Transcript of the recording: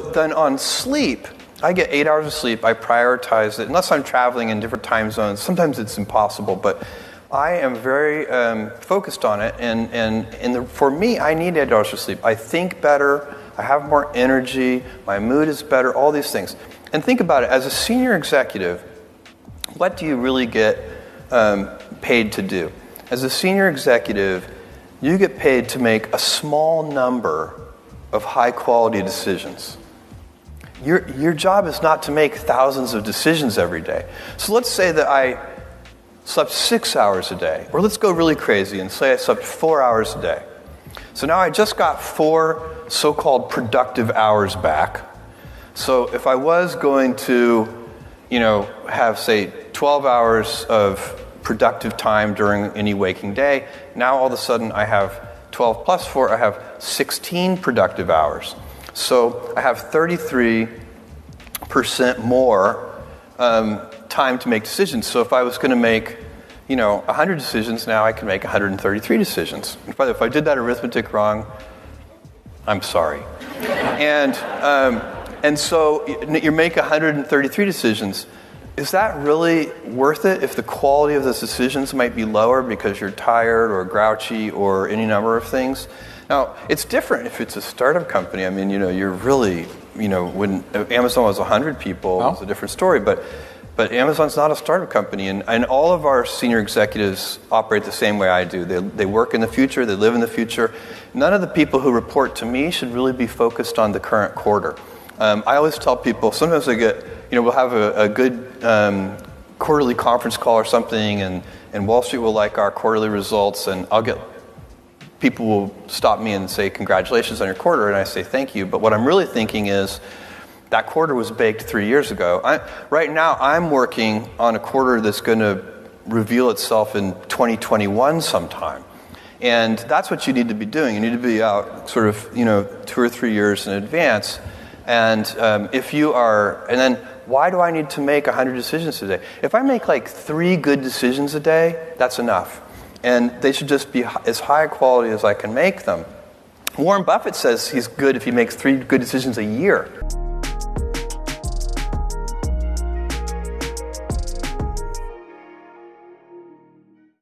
then on sleep, I get eight hours of sleep. I prioritize it, unless I'm traveling in different time zones. Sometimes it's impossible, but I am very um, focused on it. And, and, and the, for me, I need eight hours of sleep. I think better, I have more energy, my mood is better, all these things. And think about it as a senior executive, what do you really get um, paid to do? As a senior executive, you get paid to make a small number of high quality decisions. Your, your job is not to make thousands of decisions every day. So let's say that I slept six hours a day, or let's go really crazy and say I slept four hours a day. So now I just got four so called productive hours back. So if I was going to, you know, have, say, 12 hours of productive time during any waking day, now all of a sudden I have 12 plus 4, I have 16 productive hours. So I have 33% more um, time to make decisions. So if I was going to make, you know, 100 decisions, now I can make 133 decisions. If I, if I did that arithmetic wrong, I'm sorry. and, um, and so you make 133 decisions. Is that really worth it if the quality of those decisions might be lower because you're tired or grouchy or any number of things? Now, it's different if it's a startup company. I mean, you know, you're really, you know, when Amazon was 100 people, oh. it's a different story. But, but Amazon's not a startup company. And, and all of our senior executives operate the same way I do. They, they work in the future, they live in the future. None of the people who report to me should really be focused on the current quarter. Um, I always tell people, sometimes I get, you know, we'll have a, a good um, quarterly conference call or something, and, and Wall Street will like our quarterly results, and I'll get people will stop me and say, Congratulations on your quarter. And I say, Thank you. But what I'm really thinking is, that quarter was baked three years ago. I, right now, I'm working on a quarter that's going to reveal itself in 2021 sometime. And that's what you need to be doing. You need to be out sort of, you know, two or three years in advance. And um, if you are, and then why do I need to make 100 decisions a day? If I make like three good decisions a day, that's enough and they should just be as high quality as I can make them. Warren Buffett says he's good if he makes three good decisions a year.